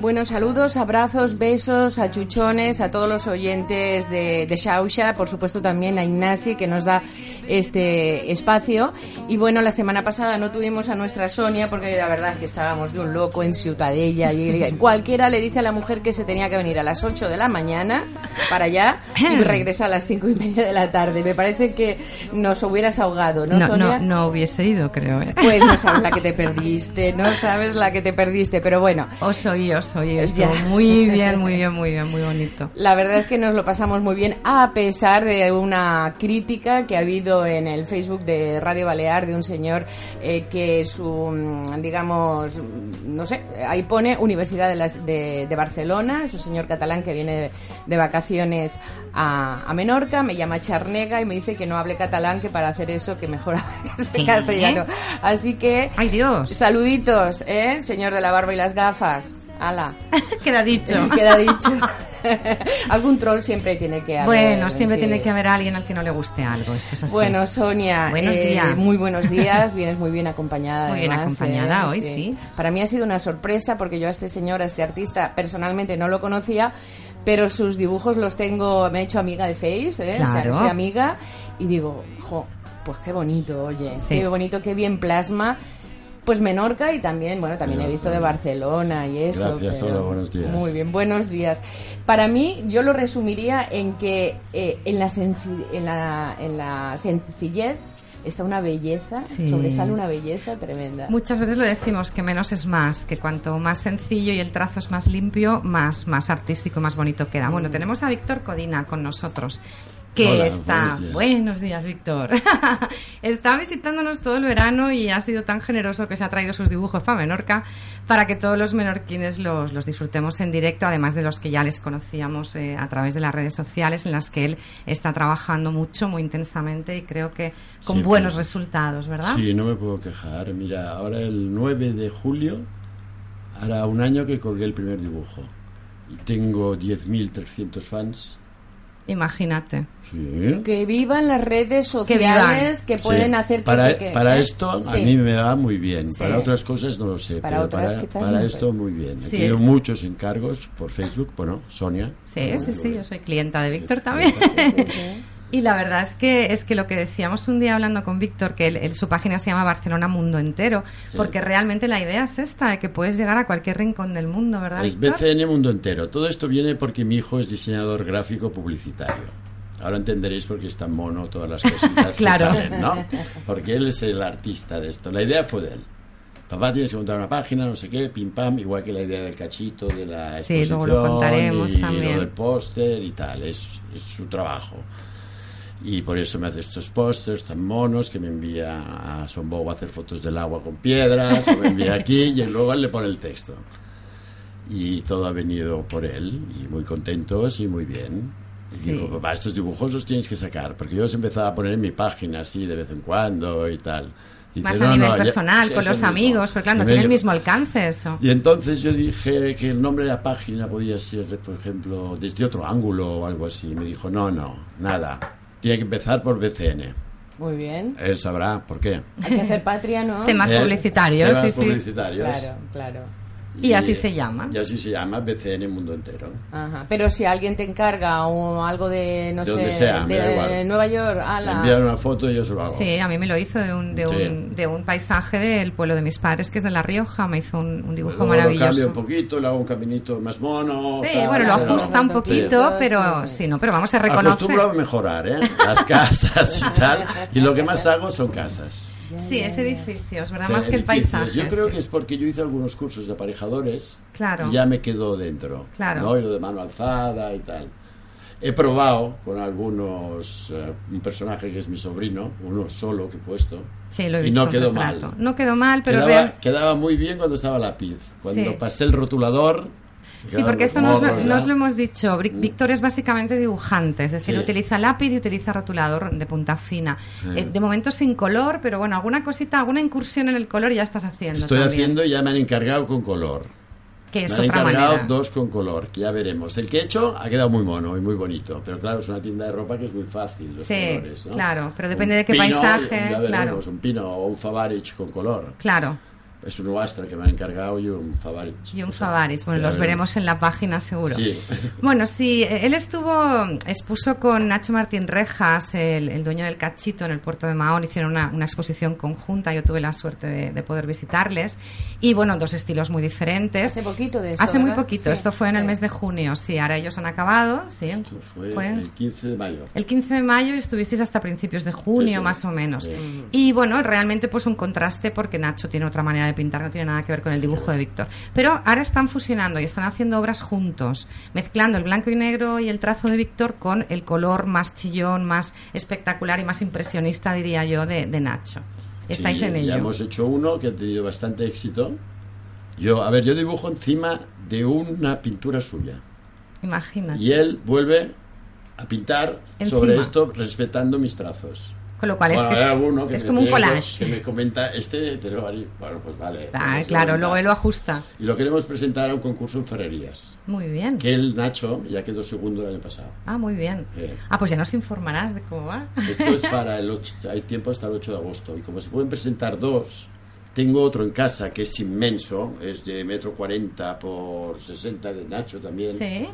Bueno, saludos, abrazos, besos, achuchones a todos los oyentes de, de Shausha, por supuesto también a Ignasi que nos da este espacio. Y bueno, la semana pasada no tuvimos a nuestra Sonia porque la verdad es que estábamos de un loco en Ciutadella y cualquiera le dice a la mujer que se tenía que venir a las 8 de la mañana para allá y regresa a las cinco y media de la tarde. Me parece que nos hubieras ahogado, ¿no, No, Sonia? no, no hubiese ido, creo. ¿eh? Pues no sabes la que te perdiste, no sabes la que te perdiste, pero bueno. Os oí, os oí. Estuvo muy bien, muy bien, muy bien, muy bonito. La verdad es que nos lo pasamos muy bien, a pesar de una crítica que ha habido en el Facebook de Radio Balear de un señor eh, que su, mm, digamos, mm, no sé, ahí pone Universidad de, las- de, de Barcelona, es un señor catalán que viene de, de vacaciones a, a Menorca, me llama Charnega y me dice que no hable catalán, que para hacer eso que mejor hable castellano. Así que, ¡Ay, Dios! saluditos, ¿eh? Señor de la barba y las gafas. Ala. Queda dicho. Queda dicho. Algún troll siempre tiene que haber. Bueno, siempre sí. tiene que haber alguien al que no le guste algo. Esto es así. Bueno, Sonia, Buenos eh, días. muy buenos días, vienes muy bien acompañada. Muy bien además, acompañada eh, hoy, sí. Para mí ha sido una sorpresa porque yo a este señor, a este artista, personalmente no lo conocía, pero sus dibujos los tengo, me he hecho amiga de Face, ¿eh? O sea, Claro. soy amiga y digo, jo, pues qué bonito, oye, Sí. qué bonito, qué bien plasma. Pues Menorca y también, bueno, también he visto de Barcelona y eso. Gracias, pero- hola, buenos días. Muy bien, buenos días. Para mí, yo lo resumiría en que eh, en, la en, la, en la sencillez está una belleza, Sí. sobresale una belleza tremenda. Muchas veces lo decimos que menos es más, que cuanto más sencillo y el trazo es más limpio, más, más artístico, más bonito queda. Mm. Bueno, tenemos a Víctor Codina con nosotros, que Hola, está... buenos días. Buenos días, Víctor. está visitándonos todo el verano y ha sido tan generoso que se ha traído sus dibujos para Menorca para que todos los menorquines los, los disfrutemos en directo, además de los que ya les conocíamos eh, a través de las redes sociales en las que él está trabajando mucho, muy intensamente y creo que con buenos pues, resultados, ¿verdad? Sí, no me puedo quejar. Mira, ahora el 9 de julio hará un año que colgué el primer dibujo. Y tengo 10.300 fans. Imagínate. Sí. Que vivan las redes sociales que, pueden Sí. hacer que... para, que- para esto a Sí. mí me va muy bien. Sí. Para otras cosas no lo sé. Para pero otras para, quizás para no, esto muy bien. He tenido muchos encargos por Facebook. Bueno, Sonia. Sí, sí, sí, yo soy clienta de Víctor Sí, también. Sí, sí. Y la verdad es que es que lo que decíamos un día hablando con Víctor, que él- él- su página se llama Barcelona Mundo Entero, Sí. porque realmente la idea es esta, de que puedes llegar a cualquier rincón del mundo, ¿verdad, Es Víctor? BCN Mundo Entero. Todo esto viene porque mi hijo es diseñador gráfico publicitario. Ahora entenderéis por qué es tan mono todas las cositas Claro. que salen, ¿no? Porque él es el artista de esto. La idea fue de él. Papá, tienes que montar una página, no sé qué, pim pam, igual que la idea del cachito, de la Sí, luego lo exposición contaremos y también. lo del póster y tal. Es, es su trabajo. Y por eso me hace estos pósters tan monos que me envía a Sombow a hacer fotos del agua con piedras, o me envía aquí y luego él le pone el texto. Y todo ha venido por él, y muy contentos y muy bien. Y Sí. dijo, papá, estos dibujos los tienes que sacar, porque yo los empezaba a poner en mi página así de vez en cuando y tal. Dice, Más a "No, nivel no, ya- personal, sí, con los mismo". amigos, pero claro, Y no tiene el mismo alcance eso. y entonces yo dije que el nombre de la página podía ser, por ejemplo, desde otro ángulo o algo así. Me dijo, no, no, nada. Tiene que empezar por BCN. Muy bien. Él sabrá por qué. Hay que hacer patria, ¿no? Temas Eh, publicitarios, temas sí, sí. publicitarios. Claro, claro. Y así se llama. Y así se llama BCN Mundo Entero. Ajá. Pero si alguien te encarga o algo de, no De sé, donde sea, de. Nueva York, Me ala. envían una foto y yo se lo hago. Sí, a mí me lo hizo de un, de, Sí. un, de un paisaje del pueblo de mis padres, que es de La Rioja. Me hizo un, un dibujo Luego Lo cambio maravilloso. un poquito, le hago un caminito más mono. Sí, tal, bueno, lo ajusta un Sí. poquito, pero Sí. sí, no, pero vamos, se reconoce. Acostumbro a mejorar, ¿eh? Las casas y tal. Y lo que más hago son casas. Sí, es edificios, ¿verdad? Sí, Más que el edificios. paisaje. Yo creo sí. que es porque yo hice algunos cursos de aparejadores Claro. y ya me quedó dentro. Claro. ¿no? Y lo de mano alzada y tal. He probado con algunos, eh, un personaje que es mi sobrino, uno solo que he puesto. Sí, lo he y visto no en quedó mal. No quedó mal, pero quedaba, real- quedaba muy bien cuando estaba lápiz. Cuando Sí. pasé el rotulador. Sí, porque esto no os, lo, morros, no os ¿no? lo hemos dicho. Bric- Víctor es básicamente dibujante, es decir, Sí. utiliza lápiz y utiliza rotulador de punta fina. Sí. Eh, de momento sin color, pero bueno, alguna cosita, alguna incursión en el color ya estás haciendo. Estoy también. haciendo y ya me han encargado con color. Que es Me han otra encargado manera. dos con color, que ya veremos. El que he hecho ha quedado muy mono y muy bonito, pero claro, es una tienda de ropa que es muy fácil, los Sí, colores, ¿no? claro, pero Un depende de qué pino, paisaje, veremos, claro. un pino o un Favarich con color. Claro. Es un Astra que me han encargado y un Favarich. Y un O sea, Favaris, bueno, los veremos en la página seguro. Sí. Bueno, sí, él estuvo, expuso con Nacho Martín Rejas, el, el dueño del Cachito, en el puerto de Mahón, hicieron una, una exposición conjunta, yo tuve la suerte de, de poder visitarles, y bueno, dos estilos muy diferentes. Hace poquito de esto, Hace muy ¿verdad? poquito, Sí, esto fue en el sí. mes de junio, sí, ahora ellos han acabado, sí. Esto fue, Fue el 15 de mayo. el 15 de mayo y estuvisteis hasta principios de junio, Eso, más o menos. Y bueno, realmente pues un contraste porque Nacho tiene otra manera de pintar, no tiene nada que ver con el dibujo de Víctor. Pero ahora están fusionando y están haciendo obras juntos, mezclando el blanco y negro y el trazo de Víctor con el color más chillón, más espectacular y más impresionista, diría yo, de, de Nacho. Estáis Sí, en Ya ello. hemos hecho uno que ha tenido bastante éxito. Yo, a ver, yo dibujo encima de una pintura suya. Imagínate. Y él vuelve a pintar sobre esto respetando mis trazos. Con lo cual Bueno, es que es, es como un collage. Que me comenta, este te lo haría. Bueno, pues vale. Ah, claro, luego él lo ajusta. Y lo queremos presentar a un concurso en ferrerías. Muy bien. Que el Nacho ya quedó segundo el año pasado. Ah, muy bien. Sí. Ah, pues ya nos informarás de cómo va. Esto es para el 8, hay tiempo hasta el 8 de agosto. Y como se pueden presentar dos, tengo otro en casa que es inmenso, es de metro 40 por 60 de Nacho también. Sí.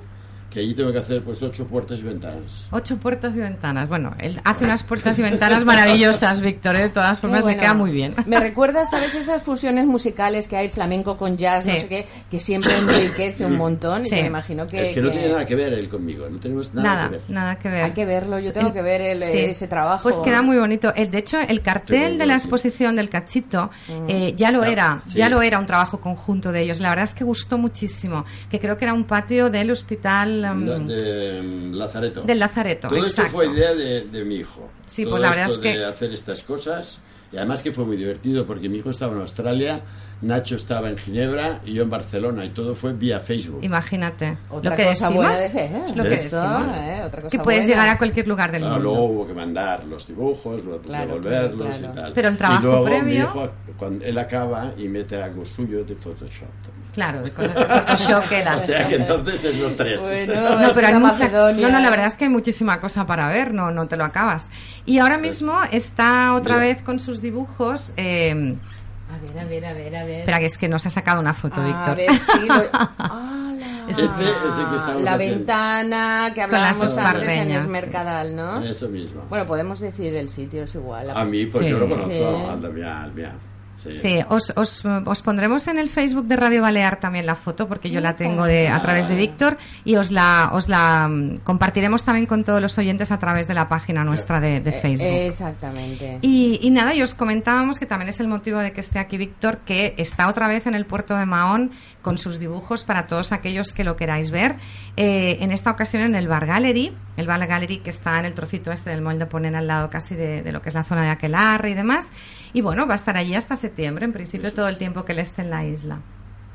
Que allí tengo que hacer pues ocho puertas y ventanas. Ocho puertas y ventanas. Bueno, él hace unas puertas y ventanas maravillosas, Víctor. ¿eh? De todas formas, bueno. queda muy bien. Me recuerda, ¿sabes? Esas fusiones musicales que hay, flamenco con jazz, no sé qué, que siempre enriquece un montón. Y Sí. que me imagino que. es que, no que tiene nada que ver él conmigo, no tenemos nada, Nada, que ver. nada que ver. Hay que verlo, yo tengo El- que ver el- sí. ese trabajo. Pues queda muy bonito. El, de hecho, el cartel de la exposición del cachito eh, ya lo Ah, era, sí. ya lo era un trabajo conjunto de ellos. La verdad es que gustó muchísimo. Que creo que era un patio del hospital La- de mm, Lazareto. del Lazareto. Todo exacto. esto fue idea de, de mi hijo. Sí, Todo pues la verdad esto es que- de hacer estas cosas. Y además que fue muy divertido porque mi hijo estaba en Australia, Nacho estaba en Ginebra y yo en Barcelona y todo fue vía Facebook. Imagínate. Otra lo que cosa decimos, buena de fe, ¿eh? lo que Eso, decimos. ¿eh? Otra cosa que puedes buena. llegar a cualquier lugar del Claro, mundo. luego hubo que mandar los dibujos, luego Claro, devolverlos claro, claro. y tal. Pero el trabajo y luego previo- mi hijo, cuando él acaba y mete algo suyo de Photoshop. Claro, de Photoshop que él O sea que entonces es los tres. Bueno, No, es pero hay mucha, no, no, la verdad es que hay muchísima cosa para ver, no, no te lo acabas. Y ahora mismo está otra Mira. vez con sus dibujos. eh, A ver, a ver, a ver, a ver. espera, que es que nos ha sacado una foto, a Víctor. ver si lo... Es Este es el que La ventana que Con las hablábamos antes en espardeñas, Esmercadal, ¿no? Eso mismo. Bueno, podemos decir el sitio, es igual. a mí, pues Sí. yo lo conozco. Sí. Anda, mira, mira. Sí. Sí, os, os, os pondremos en el Facebook de Radio Balear también la foto porque yo la tengo de, a través de Víctor y os la, os la mm, compartiremos también con todos los oyentes a través de la página nuestra de, de Eh, Facebook. Exactamente. Y, y nada, y os comentábamos que también es el motivo de que esté aquí Víctor, que está otra vez en el puerto de Mahón con sus dibujos para todos aquellos que lo queráis ver. Eh, en esta ocasión en el Bar Gallery, el Bar Gallery que está en el trocito este del molde Ponen al lado casi de, lo que es la zona de Aquelarre y demás. Y bueno, va a estar allí hasta septiembre, en principio todo el tiempo que él esté en la isla.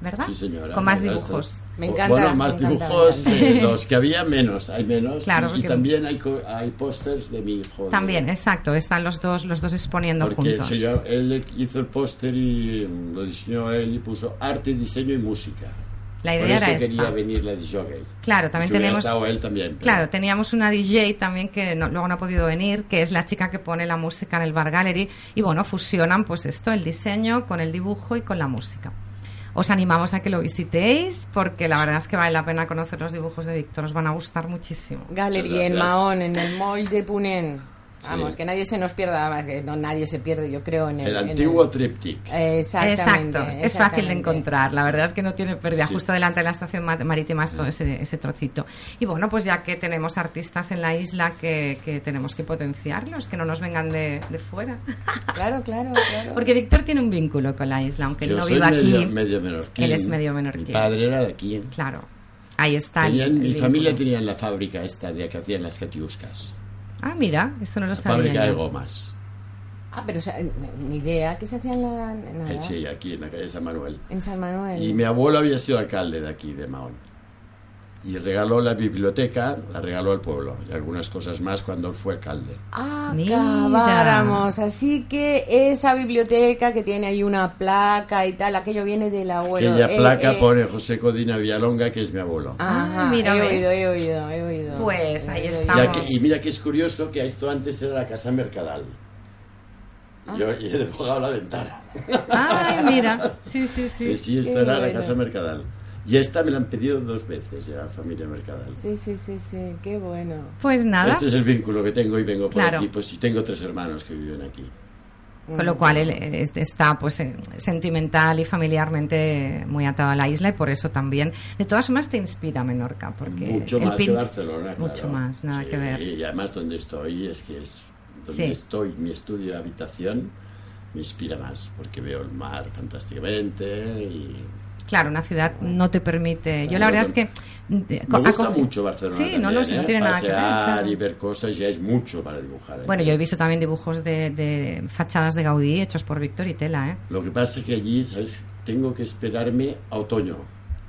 ¿Verdad? Sí, señora. Con más dibujos. Me encanta, Bueno, más encanta, dibujos. eh, los que había menos, hay menos. Claro, y, también hay, co- hay pósters de mi hijo. de- También, exacto, están los dos, los dos exponiendo Porque juntos. yo- él hizo el póster y mm, lo diseñó él y puso arte, diseño y música. La Por idea eso era quería esta. venir la Jockey. Claro, también tenemos- él también. pero- Claro, teníamos una DJ también que no- luego no ha podido venir, que es la chica que pone la música en el Bar Gallery. Y bueno, fusionan pues esto, el diseño con el dibujo y con la música. Os animamos a que lo visitéis porque la verdad es que vale la pena conocer los dibujos de Víctor, os van a gustar muchísimo. Gracias. en Mahón, en el mall de Punen. Vamos, Sí. que nadie se nos pierda, que no nadie se pierde, yo creo, en el... Antiguo el- triptych. Exactamente. Exacto, es fácil de encontrar, la verdad es que no tiene pérdida, Sí. justo delante de la estación ma- marítima es todo ese, ese trocito. Y bueno, pues ya que tenemos artistas en la isla que, que tenemos que potenciarlos, que no nos vengan de, de fuera. Claro, claro, claro. Porque Víctor tiene un vínculo con la isla, aunque él no viva medio, aquí. medio menorquín. Él es medio menorquín. Mi padre era de aquí. Claro, ahí está. el- Tenían- el mi vínculo. familia tenía la fábrica esta de que hacían las catiuscas. Ah, mira, esto no lo La sabía. fábrica de gomas. Ah, pero o sea, ni idea, ¿qué se hacía en la... nada? Eh, Sí, aquí en la calle San Manuel. En San Manuel. Y mi abuelo había sido alcalde de aquí, de Mahón. Y regaló la biblioteca, la regaló al pueblo y algunas cosas más cuando él fue alcalde. Acabáramos. Así que esa biblioteca que tiene ahí una placa y tal, aquello viene del abuelo. Aquella Eh, placa eh, pone José Codina Villalonga, que es mi abuelo. Ajá, Ah, mira, he ves. oído, he oído, he oído. Pues ahí oído. Ya que- y mira que es curioso que esto antes era la casa Mercadal. Ah. Yo y he dejado la ventana. Ay, mira. Sí, sí, sí. Sí, sí, esta Qué era la casa Mercadal. Y esta me la han pedido dos veces ya, familia Mercadal. Sí, sí, sí, sí, qué bueno. Pues nada. Este es el vínculo que tengo y vengo por Claro. aquí. Pues y tengo tres hermanos que viven aquí. Con lo cual él está pues eh, sentimental y familiarmente muy atado a la isla y por eso también. De todas formas te inspira Menorca porque Mucho más que pin- Barcelona, claro. Mucho más, nada Sí, que ver. Y además donde estoy es que es donde Sí. estoy, mi estudio de habitación me inspira más porque veo el mar fantásticamente y Claro, una ciudad no te permite. Yo la verdad es que eh, me gusta mucho Barcelona. Sí, no, no, ¿eh? tiene nada que ver. Claro. y ver cosas y hay mucho para dibujar. ¿eh? Bueno, yo he visto también dibujos de, de fachadas de Gaudí hechos por Víctor y Tela, ¿eh? Lo que pasa es que allí, ¿sabes? Tengo que esperarme a otoño,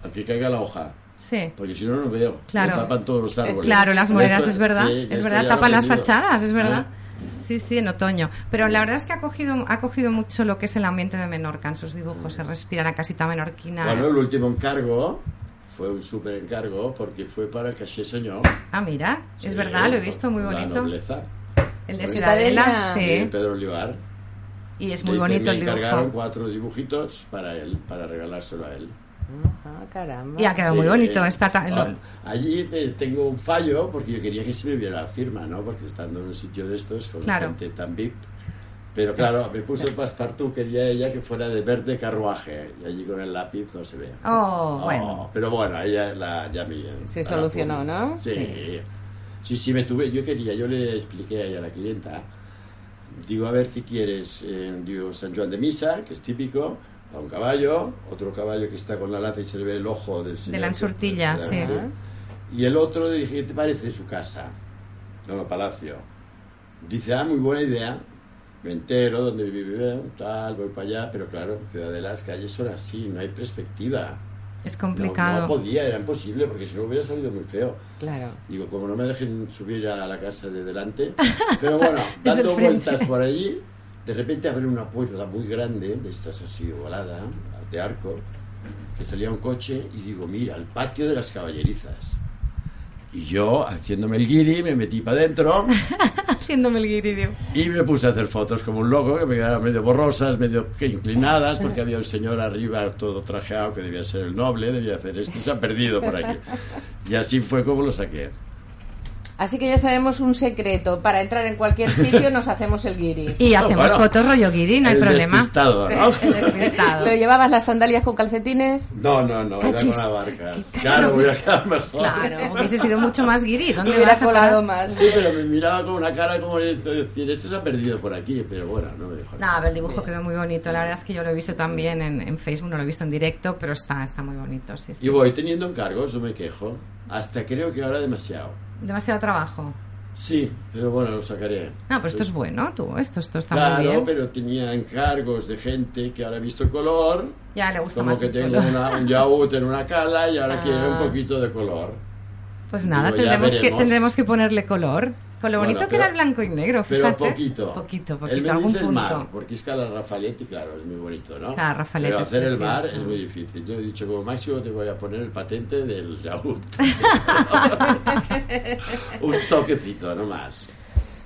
a que caiga la hoja. Sí. Porque si no, no veo. Claro. Me tapan todos los árboles. Claro, las Ya esto- es verdad. sí, ya es verdad, ya tapan las fachadas, es verdad. Ah. Sí, sí, en otoño. Pero la verdad es que ha cogido, ha cogido mucho lo que es el ambiente de Menorca en sus dibujos. Se respira la casita menorquina. Bueno, el último encargo fue un súper encargo porque fue para Caché Señor. Ah, mira, es Sí, verdad, lo he visto muy La bonito. nobleza. El de Ciudadela. Ciudadela, de sí. Pedro Olivar. Y es muy Y bonito me el encargaron dibujo. cuatro dibujitos para él, para regalárselo a él. Caramba. Y ha quedado muy Sí, bonito. eh, Está ta- lo- ah, Allí eh, tengo un fallo porque yo quería que se me viera la firma, ¿no? Porque estando en un sitio de estos con Claro. gente tan VIP. Pero claro, me puso el passepartout, quería ella que fuera de verde carruaje. Y allí con el lápiz no se ve. Oh, bueno. Pero bueno, ella la, ya me... Se solucionó. ¿no? Sí. sí. Sí, me tuve... Yo quería, yo le expliqué a ella, a la clienta, digo, a ver, ¿qué quieres? Eh, digo, San Juan de Misa, que es típico, a un caballo, otro caballo que está con la laza y se le ve el ojo del señor. la ensurtilla, que- sí. Y el otro dije, ¿qué te parece su casa? No, no, palacio. Dice, ah, muy buena idea. Me entero dónde vive, tal, voy para allá, pero claro, Ciudad de las calles son así, no hay perspectiva. Es No, complicado. No, podía, era imposible, porque si no hubiera salido muy feo. Claro. Digo, como no me dejen subir a la casa de delante. Pero bueno, dando vueltas por allí, de repente abren una puerta muy grande, de estas así ovalada, de arco, que salía un coche y digo, mira, el patio de las caballerizas. Y yo, haciéndome el guiri, me metí para adentro Haciéndome el guiridio. y me puse a hacer fotos como un loco, que me quedaron medio borrosas, medio que inclinadas, porque había un señor arriba todo trajeado que debía ser el noble, debía hacer esto, y se ha perdido por aquí. Y así fue como lo saqué. Así que ya sabemos un secreto. Para entrar en cualquier sitio nos hacemos el guiri. Y hacemos Bueno, fotos rollo guiri, no hay el problema. despistado, ¿no? El despistado. ¿Pero llevabas las sandalias con calcetines? No, no, no, era Cachis. con la barca. Qué Claro, hubiera quedado mejor. Claro, hubiese sido mucho más guiri. ¿Dónde Hubiera colado más. Sí, pero me miraba con una cara como de decir, este se ha perdido por aquí, pero bueno, no me dejó No, el dibujo quedó muy bonito. La verdad es que yo lo he visto también en, en Facebook, no lo he visto en directo, pero está, está muy bonito. Sí, sí. Y voy teniendo encargos, no me quejo. Hasta creo que ahora demasiado. Demasiado trabajo. Sí, pero bueno, lo sacaré. Ah, pues esto es bueno, tú. Esto, esto está Claro, muy bien. pero tenía encargos de gente que ahora ha visto color, Ya le gusta como más que el tengo color. una- un yaúd en una cala y ahora Ah. quiere un poquito de color. Pues nada, Digo, tendremos que, tendremos que ponerle color. Con lo Bueno, bonito que pero- era el blanco y negro, Pero fíjate. poquito. Poquito, Él poquito, me algún dice el mar, punto. porque es que la Rafaletti, claro, es muy bonito, ¿no? Claro, Rafaletti Pero hacer el mar es muy difícil. Yo he dicho, como máximo te voy a poner el patente del yaúd. Un toquecito, no más.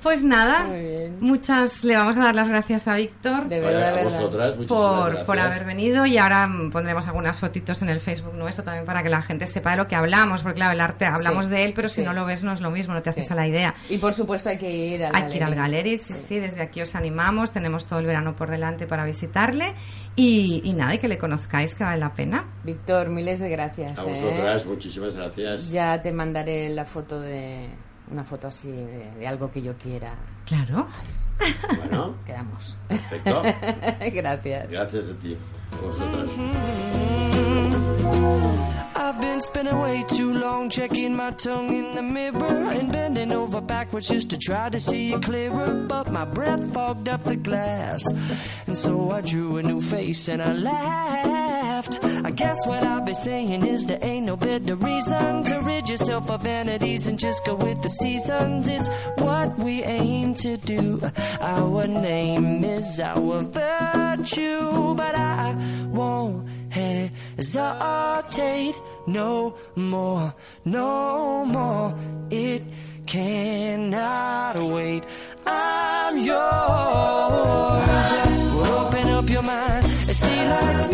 Pues nada, Muy bien. muchas le vamos a dar las gracias a Víctor De verdad, a vosotras, por, gracias. por haber venido y ahora pondremos algunas fotitos en el Facebook nuestro también para que la gente sepa de lo que hablamos, porque claro, el arte hablamos Sí, de él, pero si sí. no lo ves no es lo mismo, no te haces a la idea. Y por supuesto hay que ir al Hay que ir al galería. Galerí, sí, sí, desde aquí os animamos, tenemos todo el verano por delante para visitarle y, y nada, y que le conozcáis, que vale la pena. Víctor, miles de gracias. A ¿eh? vosotras, muchísimas gracias. Ya te mandaré la foto de... Una foto así de, de algo que yo quiera. Claro. Bueno, Quedamos. perfecto. gracias. Gracias a ti, a vosotras. I've been spending way too long checking my tongue in the mirror and bending over backwards just to try to see it clearer. But my breath fogged up the glass, and so I drew a new face and I laughed. Laughed. I guess what I'll be saying is there ain't no better reason to rid yourself of vanities and just go with the seasons. It's what we aim to do. Our name is our virtue, but I won't hesitate no more, no more. It cannot wait. I'm yours. Open up your mind and see like me.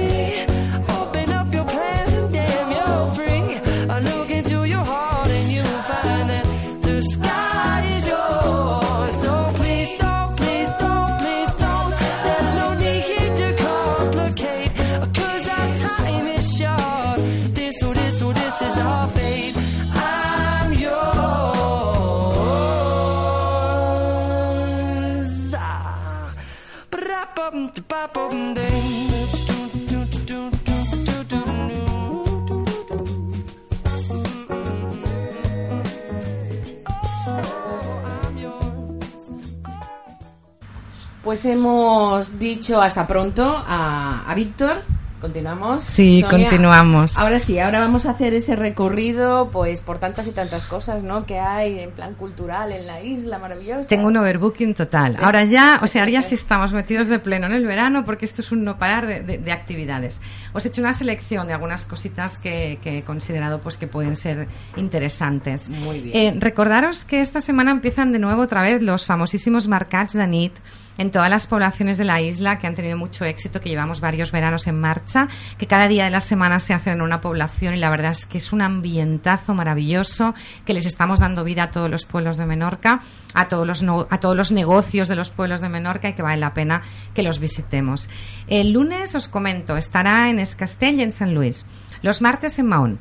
Pues hemos dicho hasta pronto a, a Víctor. Continuamos. Sí, Sonia. continuamos. Ahora sí, ahora vamos a hacer ese recorrido, pues por tantas y tantas cosas, ¿no? Que hay en plan cultural en la isla maravillosa. Tengo un overbooking total. Ahora ya, o sea, ahora ya sí estamos metidos de pleno en el verano porque esto es un no parar de, de- de actividades. Os he hecho una selección de algunas cositas que, que he considerado pues que pueden ser interesantes. Muy bien. Eh, recordaros que esta semana empiezan de nuevo otra vez los famosísimos Marcats de Nit en todas las poblaciones de la isla que han tenido mucho éxito, que llevamos varios veranos en marcha, que cada día de la semana se hacen en una población y la verdad es que es un ambientazo maravilloso, que les estamos dando vida a todos los pueblos de Menorca, a todos los, no- a todos los negocios de los pueblos de Menorca y que vale la pena que los visitemos. El lunes os comento, estará en Escastell y en San Luis. Los martes en Mahón.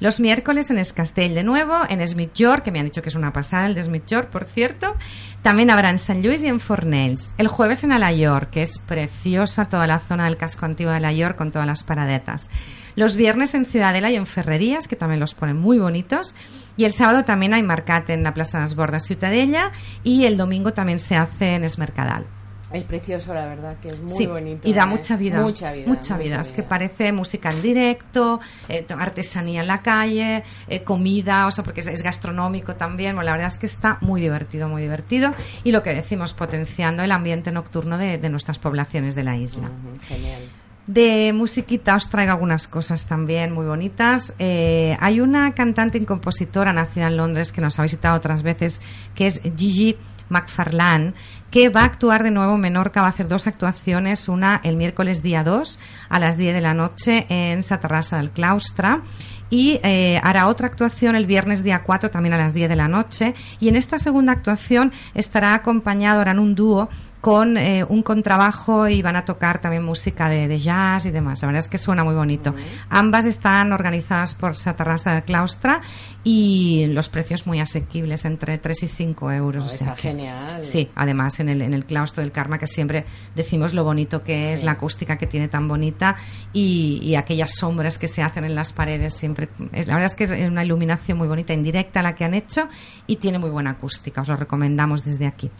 Los miércoles en Escastell de nuevo, en Smith York, que me han dicho que es una pasada el de Smith York, por cierto. También habrá en San Luis y en Fornells. El jueves en Alayor, que es preciosa toda la zona del casco antiguo de Alayor con todas las paradetas. Los viernes en Ciudadela y en Ferrerías, que también los ponen muy bonitos. Y el sábado también hay Marcate en la Plaza de las Bordas Ciutadella y el domingo también se hace en Esmercadal. Es precioso, la verdad, que es muy Sí, bonito. Y da ¿eh? mucha vida. Mucha vida. Mucha vida. Es que parece música en directo, eh, artesanía en la calle, eh, comida, o sea, porque es, es gastronómico también. Bueno, la verdad es que está muy divertido, muy divertido. Y lo que decimos, potenciando el ambiente nocturno de, de nuestras poblaciones de la isla. Genial. De musiquita os traigo algunas cosas también muy bonitas. Eh, hay una cantante y compositora nacida en Londres que nos ha visitado otras veces, que es Gigi McFarlane, que va a actuar de nuevo en Menorca, va a hacer dos actuaciones, una el miércoles día 2 a las 10 de la noche en Satarrasa del Claustra y eh, hará otra actuación el viernes día 4 también a las 10 de la noche y en esta segunda actuación estará acompañado, harán un dúo con eh, un contrabajo y van a tocar también música de, de jazz y demás. La verdad es que suena muy bonito. Ambas están organizadas por Satarrasa del Claustra y los precios muy asequibles, entre 3 y 5 euros. Oh, o sea está que- genial. Sí, además en el, en el claustro del Karma, que siempre decimos lo bonito que es, Sí. la acústica que tiene tan bonita y, y aquellas sombras que se hacen en las paredes siempre. Es, la verdad es que es una iluminación muy bonita, indirecta la que han hecho y tiene muy buena acústica. Os lo recomendamos desde aquí.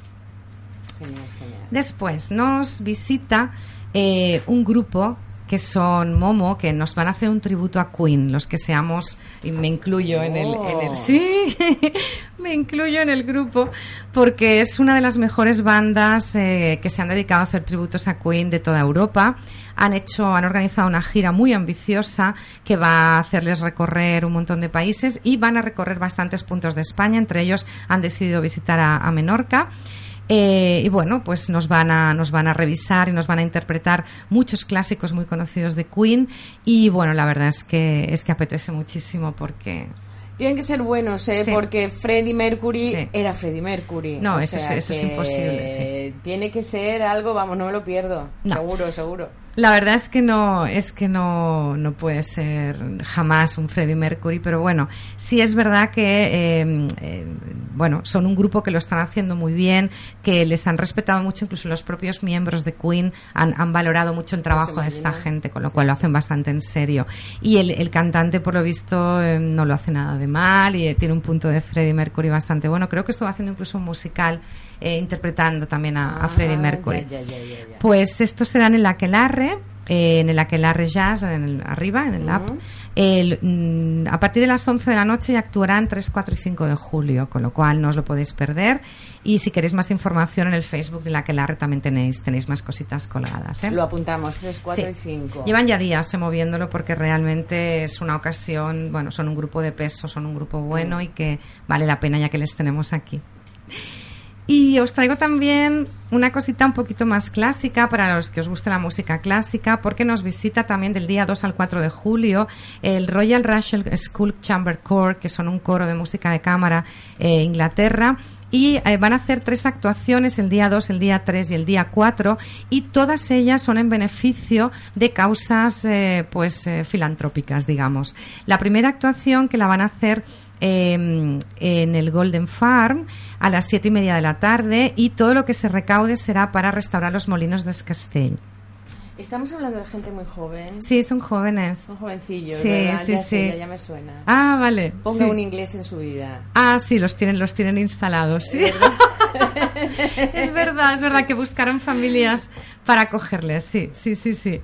Genial. Después nos visita eh, un grupo que son Momo, que nos van a hacer un tributo a Queen, los que seamos, y me incluyo en el, en el- Oh. sí, me incluyo en el grupo, porque es una de las mejores bandas eh, que se han dedicado a hacer tributos a Queen de toda Europa. Han hecho, han organizado una gira muy ambiciosa que va a hacerles recorrer un montón de países y van a recorrer bastantes puntos de España. Entre ellos han decidido visitar a, a Menorca. Eh, y bueno, pues nos van, a, nos van a revisar y nos van a interpretar muchos clásicos muy conocidos de Queen. Y bueno, la verdad es que, es que apetece muchísimo porque Tienen que ser buenos, ¿eh? Sí. Porque Freddie Mercury Sí. era Freddie Mercury. No, O eso es- imposible, Tiene que ser algo, vamos, no me lo pierdo. No. Seguro, seguro. La verdad es que no, es que no, no puede ser jamás un Freddie Mercury, pero bueno, sí es verdad que, eh, eh, bueno, son un grupo que lo están haciendo muy bien, que les han respetado mucho, incluso los propios miembros de Queen han, han valorado mucho el trabajo de esta gente, con lo cual lo hacen bastante en serio. Y el, el cantante, por lo visto, eh, no lo hace nada de mal y eh, tiene un punto de Freddie Mercury bastante bueno. Creo que estuvo haciendo incluso un musical eh, interpretando también a, a Freddie Ah, Mercury. ya, ya, ya, ya, ya. Pues estos serán en la Eh, en el Aquelarre Jazz, en el- arriba, en el app. El, mm, a partir de las 11 de la noche y actuarán 3, 4 y 5 de julio, con lo cual no os lo podéis perder. Y si queréis más información en el Facebook de la Aquelarre también tenéis, tenéis más cositas colgadas. ¿eh? Lo apuntamos, 3, 4 Sí. y 5. Llevan ya días eh, moviéndolo porque realmente es una ocasión, bueno, son un grupo de peso, son un grupo bueno y que vale la pena ya que les tenemos aquí. Y os traigo también una cosita un poquito más clásica para los que os guste la música clásica, porque nos visita también del día 2 al 4 de julio el Royal Russell School Chamber Corps, que son un coro de música de cámara eh, Inglaterra. Y eh, van a hacer tres actuaciones, el día 2, el día 3 y el día 4, y todas ellas son en beneficio de causas eh, pues eh, filantrópicas, digamos. La primera actuación que la van a hacer eh, en el Golden Farm a las siete y media de la tarde y todo lo que se recaude será para restaurar los molinos de Escastell. Estamos hablando de gente muy joven. Sí, son jóvenes. Son jovencillos, Sí, ¿verdad? sí, ya sí. sé, ya, ya me suena. Ah, vale. Ponga sí. un inglés en su vida. Ah, sí, los tienen, los tienen instalados. Sí. es verdad, es verdad que buscaron familias para acogerles. Sí, sí, sí, sí.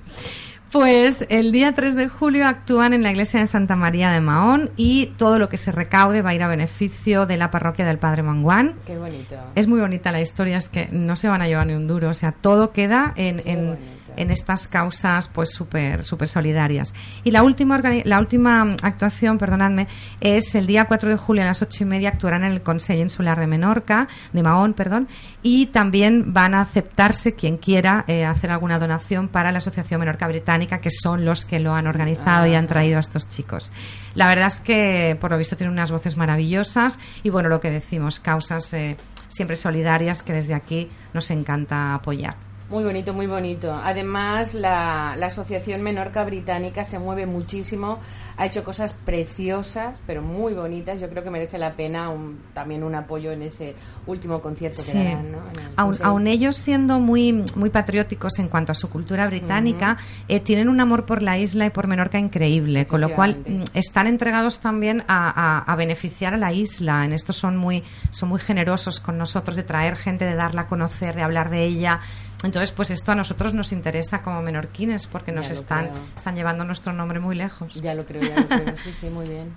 Pues el día 3 de julio actúan en la iglesia de Santa María de Mahón y todo lo que se recaude va a ir a beneficio de la parroquia del Padre Manguán. Qué bonito. Es muy bonita la historia, es que no se van a llevar ni un duro, o sea, todo queda en, en. En estas causas pues súper súper solidarias. Y la última la última actuación, perdonadme, es el día 4 de julio a las ocho y media actuarán en el Consejo Insular de Menorca, de Mahón, perdón, y también van a aceptarse quien quiera eh, hacer alguna donación para la Asociación Menorca Británica, que son los que lo han organizado y han traído a estos chicos. La verdad es que, por lo visto, tienen unas voces maravillosas y, bueno, lo que decimos, causas eh, siempre solidarias que desde aquí nos encanta apoyar. Muy bonito, muy bonito. Además, la, la Asociación Menorca Británica se mueve muchísimo, ha hecho cosas preciosas, pero muy bonitas. Yo creo que merece la pena un- también un apoyo en ese último concierto que darán. ¿no? El Aun, ellos siendo muy, muy patrióticos en cuanto a su cultura británica, eh, tienen un amor por la isla y por Menorca increíble, con lo cual mm, están entregados también a, a- a beneficiar a la isla. En esto son muy, son muy generosos con nosotros de traer gente, de darla a conocer, de hablar de ella. Entonces, pues esto a nosotros nos interesa como menorquines porque nos están, están llevando nuestro nombre muy lejos. Ya lo creo, Sí, sí, muy bien.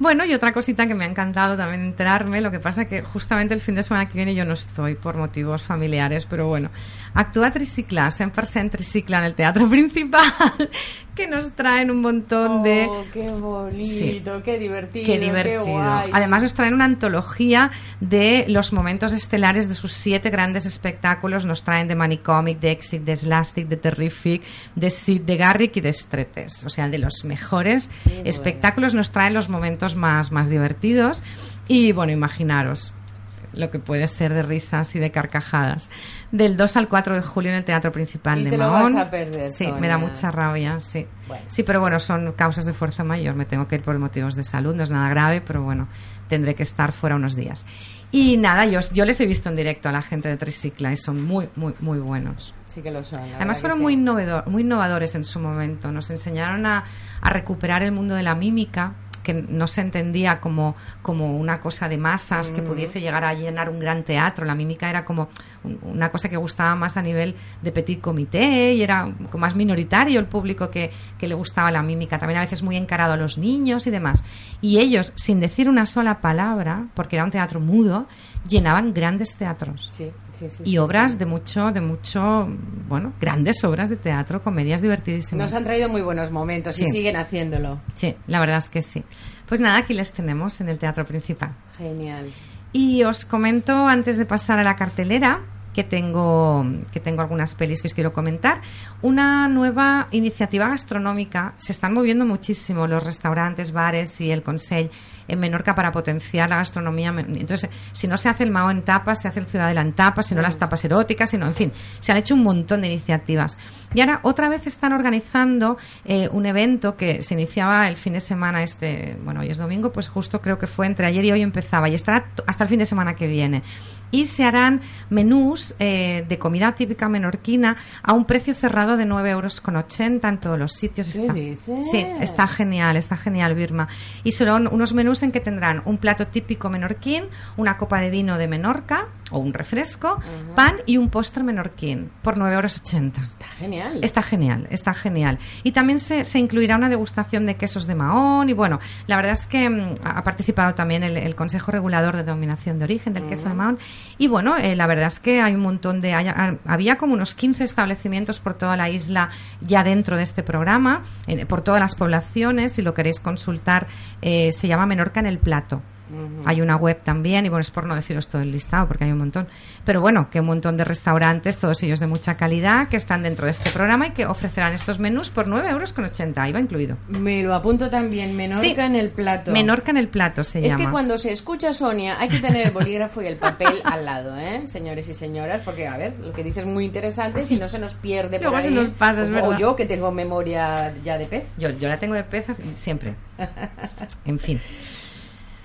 Bueno, y otra cosita que me ha encantado también enterarme, lo que pasa que justamente el fin de semana que viene yo no estoy por motivos familiares, pero bueno, actúa Tricicla, Sempre en Tricicla en el teatro principal, que nos traen un montón de... Oh, qué bonito, qué divertido, Qué divertido. guay. Además nos traen una antología de los momentos estelares de sus siete grandes espectáculos. Nos traen de Manicomic, de Exit, de Slastic, de Terrific, de Sid, de Garrick y de Stretes. O sea, de los mejores bueno. espectáculos nos traen los momentos más, más divertidos. Y bueno, imaginaros lo que puede ser de risas y de carcajadas. Del 2 al 4 de julio en el Teatro Principal Y de te lo Mahón. vas a perder, Sí, Sonia. me da mucha rabia, sí. Bueno. Sí, pero bueno, son causas de fuerza mayor. Me tengo que ir por motivos de salud, no es nada grave, pero bueno, tendré que estar fuera unos días. Y nada, yo, yo les he visto en directo a la gente de Tricicla y son muy, muy, muy buenos. Sí que lo son. Además fueron sí. muy, innovador- muy innovadores en su momento. Nos enseñaron a, a recuperar el mundo de la mímica, que no se entendía como, como una cosa de masas que pudiese llegar a llenar un gran teatro. La mímica era como un- una cosa que gustaba más a nivel de petit comité y era como más minoritario el público que, que le gustaba la mímica. También a veces muy encarado a los niños y demás. Y ellos, sin decir una sola palabra, porque era un teatro mudo, llenaban grandes teatros Sí, sí, sí, y obras de mucho, de mucho, bueno, grandes obras de teatro, comedias divertidísimas. Nos han traído muy buenos momentos y siguen haciéndolo. Sí, la verdad es que sí. Pues nada, aquí les tenemos en el teatro principal. Genial. Y os comento antes de pasar a la cartelera que tengo que tengo algunas pelis que os quiero comentar. Una nueva iniciativa gastronómica. Se están moviendo muchísimo los restaurantes, bares y el Consell en Menorca para potenciar la gastronomía. Entonces, si no se hace el Mao en tapas, se hace el Ciudadela en tapas, si no las tapas eróticas, sino, en fin, se han hecho un montón de iniciativas. Y ahora otra vez están organizando eh, un evento que se iniciaba el fin de semana este, bueno, hoy es domingo, pues justo creo que fue entre ayer y hoy empezaba y estará hasta el fin de semana que viene. Y se harán menús eh, de comida típica menorquina a un precio cerrado de 9,80 euros en todos los sitios. ¿Qué Está, dices? Sí, está genial, está genial, Birma. Y son unos menús en que tendrán un plato típico menorquín, una copa de vino de Menorca o un refresco, pan y un postre menorquín por 9,80 euros. Está genial. Está genial, está genial. Y también se, se incluirá una degustación de quesos de Mahón. Y bueno, la verdad es que mm, ha participado también el, el Consejo Regulador de Dominación de Origen del queso de Mahón. Y bueno, eh, la verdad es que hay un montón de. hay- había como unos 15 establecimientos por toda la isla ya dentro de este programa, eh, por todas las poblaciones. Si lo queréis consultar, eh, se llama Menorca en el Plato. Hay una web también, y bueno, es por no deciros todo el listado, porque hay un montón. Pero bueno, que un montón de restaurantes, todos ellos de mucha calidad, que están dentro de este programa y que ofrecerán estos menús por 9,80 euros, IVA incluido. Me lo apunto también, Menorca Sí. en el plato. Menorca en el plato se Es llama. que cuando se escucha Sonia hay que tener el bolígrafo y el papel al lado, ¿eh? Señores y señoras, porque a ver, lo que dices es muy interesante, si no se nos pierde por Luego ahí. se nos pasa, es o, o yo que tengo memoria ya de pez. Yo, yo la tengo de pez siempre. En fin.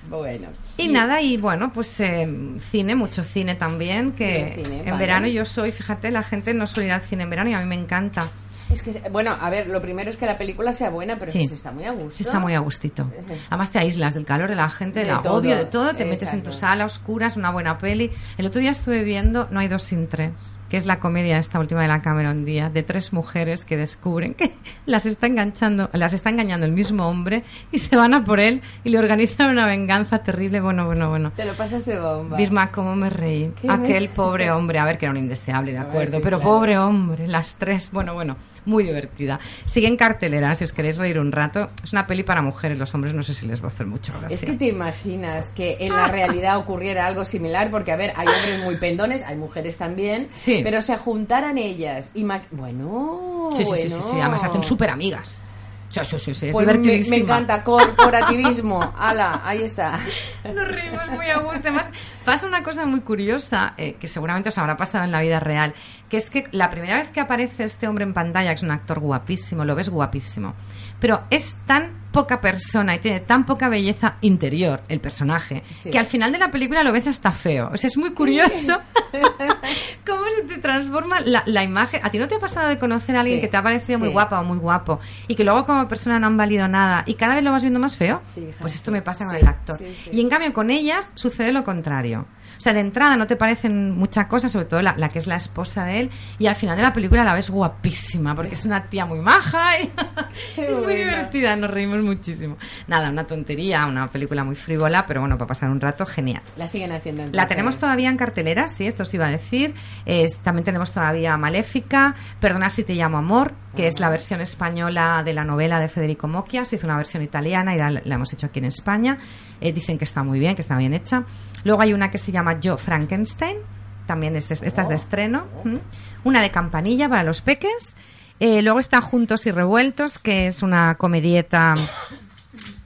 Bueno. Y nada, y bueno, pues eh, cine, mucho cine también, que Sí, cine, en vale. verano yo soy, fíjate, la gente no suele ir al cine en verano y a mí me encanta. Es que, bueno, a ver, lo primero es que la película sea buena, pero Sí. que se está muy a gusto. Sí, está muy a gustito. Además te aíslas del calor de la gente, De del todo, agobio, de todo, te metes en tu sala oscuras, una buena peli. El otro día estuve viendo No hay dos sin tres, que es la comedia esta última de la Cameron Díaz, de tres mujeres que descubren que las está enganchando, las está engañando el mismo hombre y se van a por él y le organizan una venganza terrible. Bueno, bueno, bueno. Te lo pasas de bomba. Birma, cómo me reí. Aquel me- pobre hombre, a ver, que era un indeseable, de ver, acuerdo, sí, pero claro. pobre hombre, las tres, bueno, bueno, muy divertida. Sigue en cartelera, si os queréis reír un rato. Es una peli para mujeres, los hombres no sé si les va a hacer mucha gracia. Es que te imaginas que en la realidad ocurriera algo similar, porque a ver, hay hombres muy pendones, hay mujeres también, Sí. Pero se juntaran ellas y ma- bueno, Sí, sí, sí, sí, además se hacen súper amigas. Sí, sí, sí, sí, es Pues me, encanta, corporativismo. Ala, ahí está. Nos reímos muy a gusto. Además, pasa una cosa muy curiosa eh, que seguramente os habrá pasado en la vida real, que es que la primera vez que aparece este hombre en pantalla, que es un actor guapísimo, lo ves guapísimo, pero es tan poca persona y tiene tan poca belleza interior el personaje, Sí. que al final de la película lo ves hasta feo. O sea, es muy curioso cómo se te transforma la, la imagen. ¿A ti no te ha pasado de conocer a alguien Sí, que te ha parecido muy guapa o muy guapo y que luego como persona no han valido nada y cada vez lo vas viendo más feo? Pues esto me pasa con el actor. Y en cambio con ellas sucede lo contrario. O sea, de entrada no te parecen muchas cosas, sobre todo la, la que es la esposa de él, y al final de la película la ves guapísima, porque es una tía muy maja y es muy buena. divertida, nos reímos muchísimo. Nada, una tontería, una película muy frívola, pero bueno, para pasar un rato, genial. La siguen haciendo La entonces. tenemos todavía en cartelera, sí, esto os iba a decir. Es- también tenemos todavía Maléfica, Perdona si te llamo amor, que es la versión española de la novela de Federico Mocchia. Se hizo una versión italiana y la, la hemos hecho aquí en España. Eh, dicen que está muy bien, que está bien hecha. Luego hay una que se llama Yo Frankenstein, también es, esta es de estreno. ¿m? Una de Campanilla para los peques. Eh, luego está Juntos y Revueltos, que es una comedieta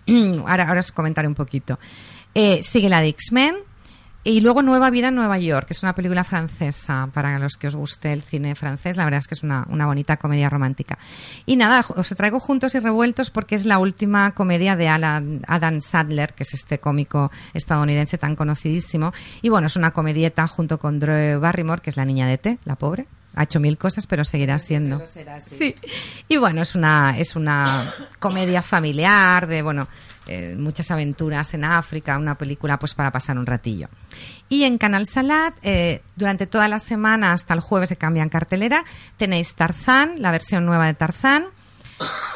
ahora, os comentaré un poquito. Eh, sigue la de X-Men. Y luego Nueva Vida en Nueva York, que es una película francesa, para los que os guste el cine francés, la verdad es que es una, una bonita comedia romántica. Y nada, os traigo Juntos y Revueltos porque es la última comedia de Alan, Adam Sadler, que es este cómico estadounidense tan conocidísimo. Y bueno, es una comedieta junto con Drew Barrymore, que es la niña de T, la pobre. Ha hecho mil cosas, pero seguirá siendo. Será. Sí. Y bueno, es una, es una comedia familiar de, bueno, eh, muchas aventuras en África, una película pues para pasar un ratillo. Y en Canal Salat, eh, durante toda la semana hasta el jueves se cambian cartelera, tenéis Tarzán, la versión nueva de Tarzán.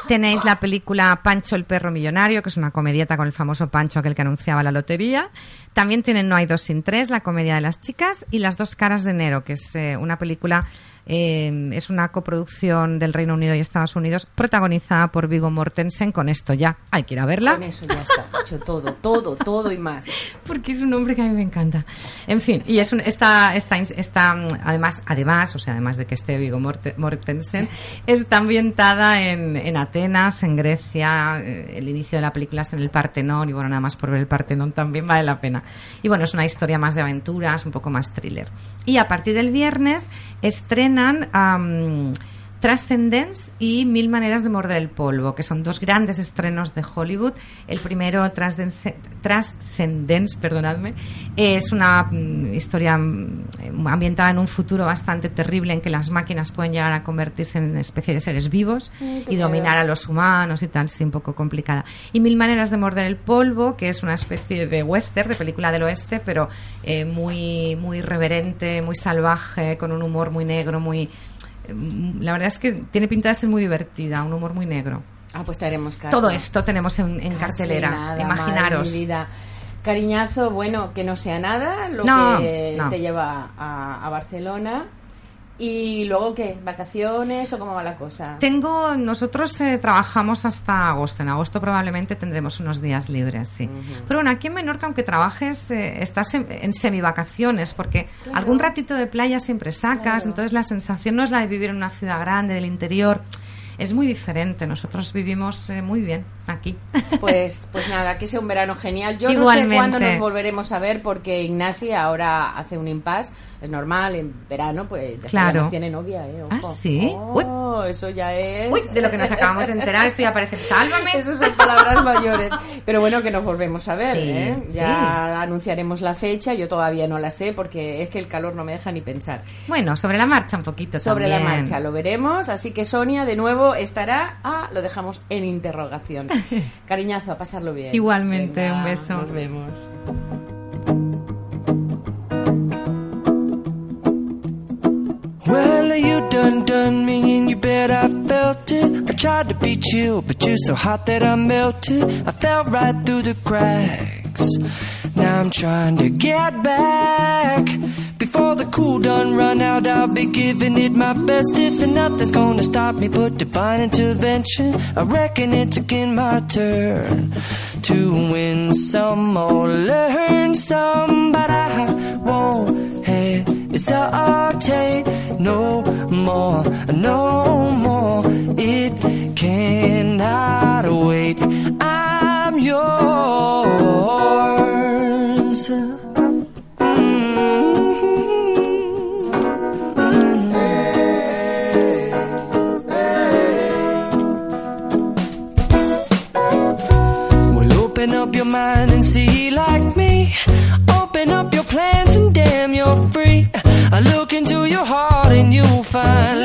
Tenéis la película Pancho el perro millonario, que es una comedieta con el famoso Pancho, aquel que anunciaba la lotería. También tienen No hay dos sin tres, la comedia de las chicas, y Las dos caras de enero, que es eh, una película, eh, es una coproducción del Reino Unido y Estados Unidos, protagonizada por Vigo Mortensen. Con esto ya hay que ir a verla Con eso ya está, hecho todo, todo, todo y más. porque es un hombre que a mí me encanta. En fin, y es un, está, está, está, además, además, o sea, además de que esté Vigo Morte- Mortensen, está ambientada en, en Atenas, en Grecia. eh, El inicio de la película es en el Partenón, y bueno, nada más por ver el Partenón también vale la pena. Y bueno, es una historia más de aventuras, un poco más thriller. Y a partir del viernes tenen... Um, Transcendence y Mil maneras de morder el polvo, que son dos grandes estrenos de Hollywood. El primero, Transcendence, Transcendence perdonadme, es una mm, historia mm, ambientada en un futuro bastante terrible en que las máquinas pueden llegar a convertirse en especie de seres vivos y dominar a los humanos y tal, sí, un poco complicada. Y Mil maneras de morder el polvo, que es una especie de western, de película del oeste, pero eh, muy, muy irreverente, muy salvaje, con un humor muy negro, muy la verdad es que tiene pinta de ser muy divertida, un humor muy negro. Ah, pues te haremos caso. Todo esto tenemos en, en cartelera, nada, imaginaros. madre mi vida. Cariñazo, bueno, que no sea nada lo No, que no. te lleva a, a Barcelona. ¿Y luego qué? ¿Vacaciones o cómo va la cosa? Tengo, nosotros eh, trabajamos hasta agosto. En agosto probablemente tendremos unos días libres, sí. Pero bueno, aquí en Menorca, aunque trabajes, eh, estás en, en semivacaciones, porque Claro. algún ratito de playa siempre sacas, Claro. entonces la sensación no es la de vivir en una ciudad grande, del interior. Es muy diferente. Nosotros vivimos eh, muy bien aquí. Pues, pues nada, que sea un verano genial. Yo no sé Igualmente. cuándo nos volveremos a ver porque Ignasi ahora hace un impasse. Es normal, en verano, pues ya Claro. sabemos, tiene novia, ¿eh? ¿Ah, Ojo. sí? Oh, eso ya es... Uy, de lo que nos acabamos de enterar, esto ya parece sálvame. Esas son palabras mayores. Pero bueno, que nos volvemos a ver, Sí, ¿eh? sí. Ya anunciaremos la fecha. Yo todavía no la sé porque es que el calor no me deja ni pensar. Bueno, sobre la marcha un poquito Sobre la también. marcha lo veremos. Así que Sonia, de nuevo, estará. Ah, lo dejamos en interrogación. Cariñazo, a pasarlo bien. Igualmente, Venga, un beso. Nos vemos. Well, you done done me and you bet I felt it. I tried to be chill, but you're so hot that I melted. I fell right through the cracks. Now I'm trying to get back. Before the cool done run out, I'll be giving it my best. This and nothing's gonna stop me but divine intervention. I reckon it's again my turn to win some or learn some, but I won't hesitate no more, no more. It cannot wait. Open up your mind and see like me. Open up your plans and damn, you're free. I look into your heart and you'll find